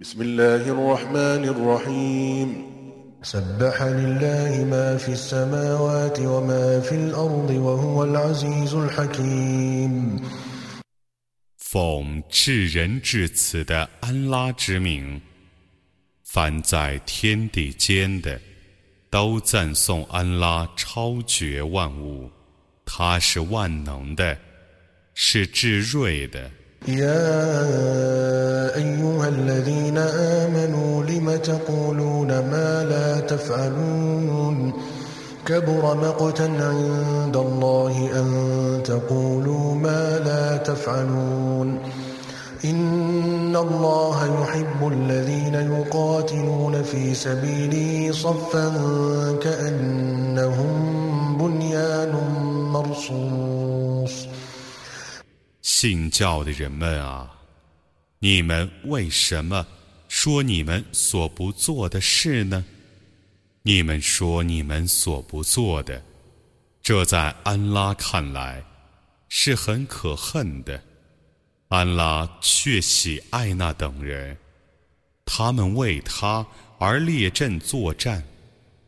بسم الله الرحمن الرحيم سبح لله ما في السماوات وما في الأرض وهو العزيز الحكيم 奉至仁至慈的安拉之名，凡在天地间的，都赞颂安拉超绝万物，他是万能的，是至睿的。 يا أيها الذين آمنوا لم تقولون ما لا تفعلون؟ كبر مقتا عند الله أن تقولوا ما لا تفعلون. إن الله يحب الذين يقاتلون في سبيله صفا كأنهم بنيان مرصوص 信教的人们啊，你们为什么说你们所不做的事呢？你们说你们所不做的，这在安拉看来是很可恨的。安拉却喜爱那等人，他们为他而列阵作战，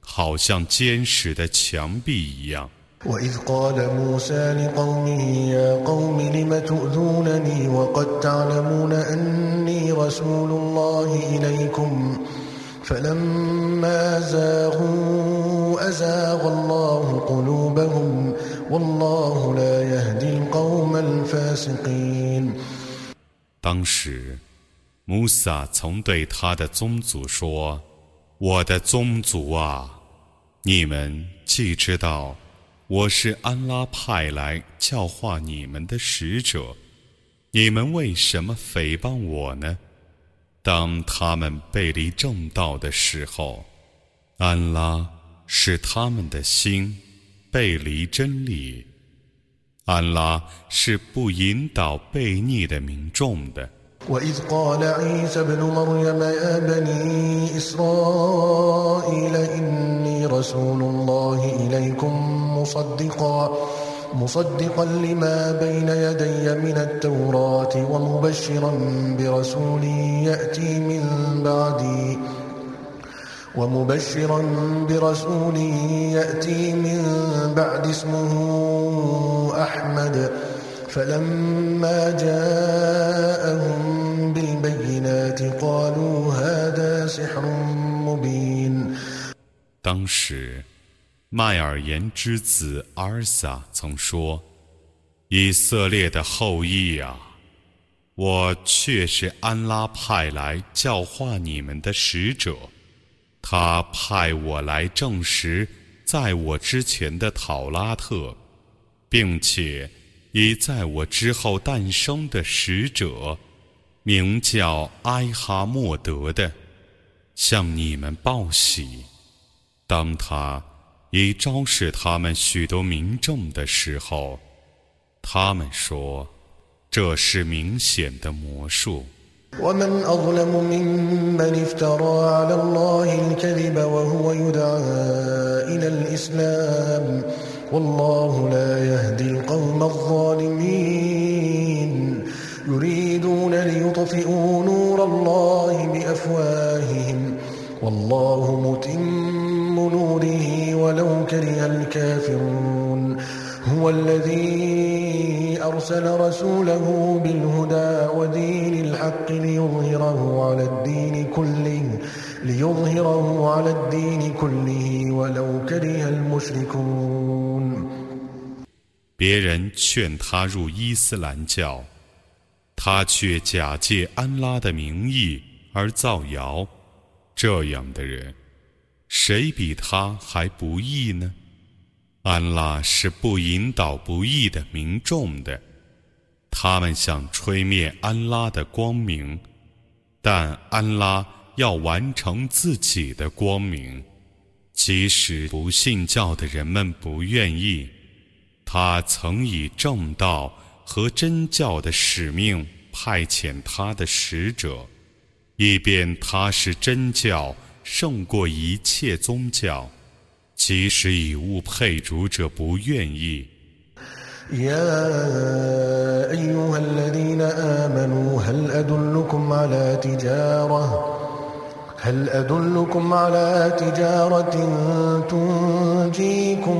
好像坚实的墙壁一样。وإذ قال موسى لقومه يا قوم لم تؤذونني وقد تعلمون أني رسول الله إليكم فلما زاغوا أزاغ الله قلوبهم والله لا يهدي القوم الفاسقين 当时，穆萨曾对他的宗族说：“我的宗族啊，你们既知道 我是安拉派来教化你们的使者，你们为什么诽谤我呢？当他们背离正道的时候，安拉使他们的心背离真理。”安拉是不引导悖逆的民众的。وإذ قال عيسى ابن مريم يا بني إسرائيل إني رسول الله إليكم مصدقا مصدقا لما بين يدي من التوراة ومبشرا برسول يأتي من بعدي ومبشرا برسول يأتي من بعد اسمه أحمد. فلما جاءهم بالبينات قالوا هذا سحر مبين 当时，麦尔言之子阿尔撒曾说：“以色列的后裔啊，我却是安拉派来教化你们的使者。他派我来证实在我之前的讨拉特，并且 以在我之后诞生的使者，名叫埃哈默德的，向你们报喜。当他已昭示他们许多民众的时候，他们说：这是明显的魔术。 ومن أظلم ممن افترى على الله الكذب وهو يدعى إلى الإسلام والله لا يهدي القوم الظالمين يريدون ليطفئوا نور الله بأفواههم. والله متم نوره ولو كره الكافرون. هو الذي أرسل رسوله بالهدى ودين الحق ليظهره على الدين كله ليظهره على الدين كله ولو كره المشركون. 别人劝他入伊斯兰教，他却假借安拉的名义而造谣。这样的人，谁比他还不义呢？安拉是不引导不义的民众的，他们想吹灭安拉的光明，但安拉要完成自己的光明，即使不信教的人们不愿意。他曾以正道和真教的使命派遣他的使者，以便他是真教胜过一切宗教，即使以物配主者不愿意。 يا أيها الذين آمنوا هل أدلكم على تجارة هل أدلكم على تجارة تنجيكم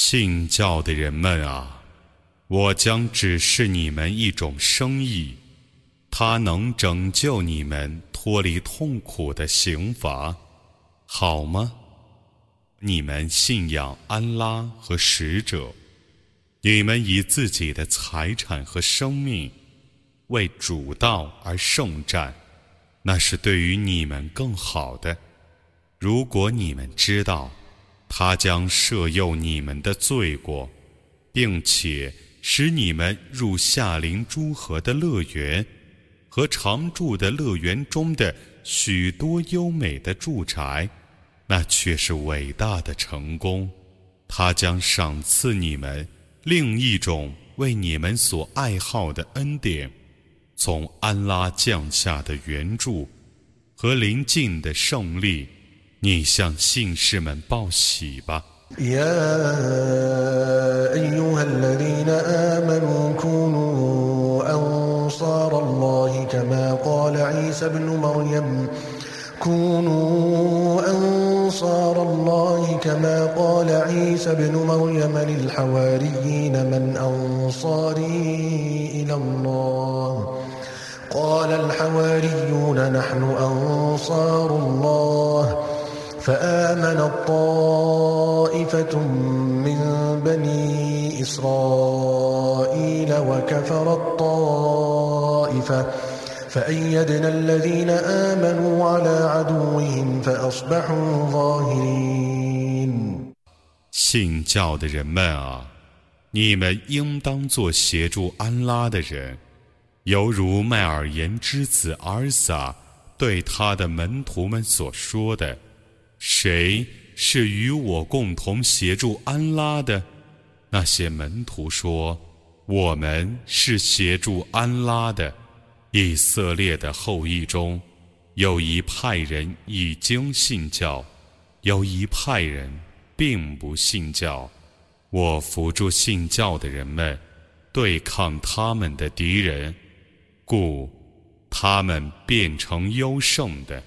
信教的人们啊，我将指示你们一种生意，它能拯救你们脱离痛苦的刑罚，好吗？你们信仰安拉和使者，你们以自己的财产和生命为主道而圣战，那是对于你们更好的。如果你们知道，他将赦宥你们的罪过，并且使你们入夏林诸河的乐园和常住的乐园中的许多优美的住宅。那却是伟大的成功，他将赏赐你们另一种为你们所爱好的恩典，从安拉降下的援助和临近的胜利，你向信士们报喜吧。أنصار الله كما قال عيسى ابن مريم للحواريين من أنصاري إلى الله قال الحواريون نحن أنصار الله فآمن الطائفة من بني إسرائيل وكفر الطائفة 信教的人们啊，你们应当做协助安拉的人，犹如麦尔言之子阿尔撒对他的门徒们所说的：“ 谁是与我共同协助安拉的？”那些门徒说：“我们是协助安拉的。”以色列的后裔中，有一派人已经信教，有一派人并不信教。我扶助信教的人们，对抗他们的敌人，故他们变成优胜的。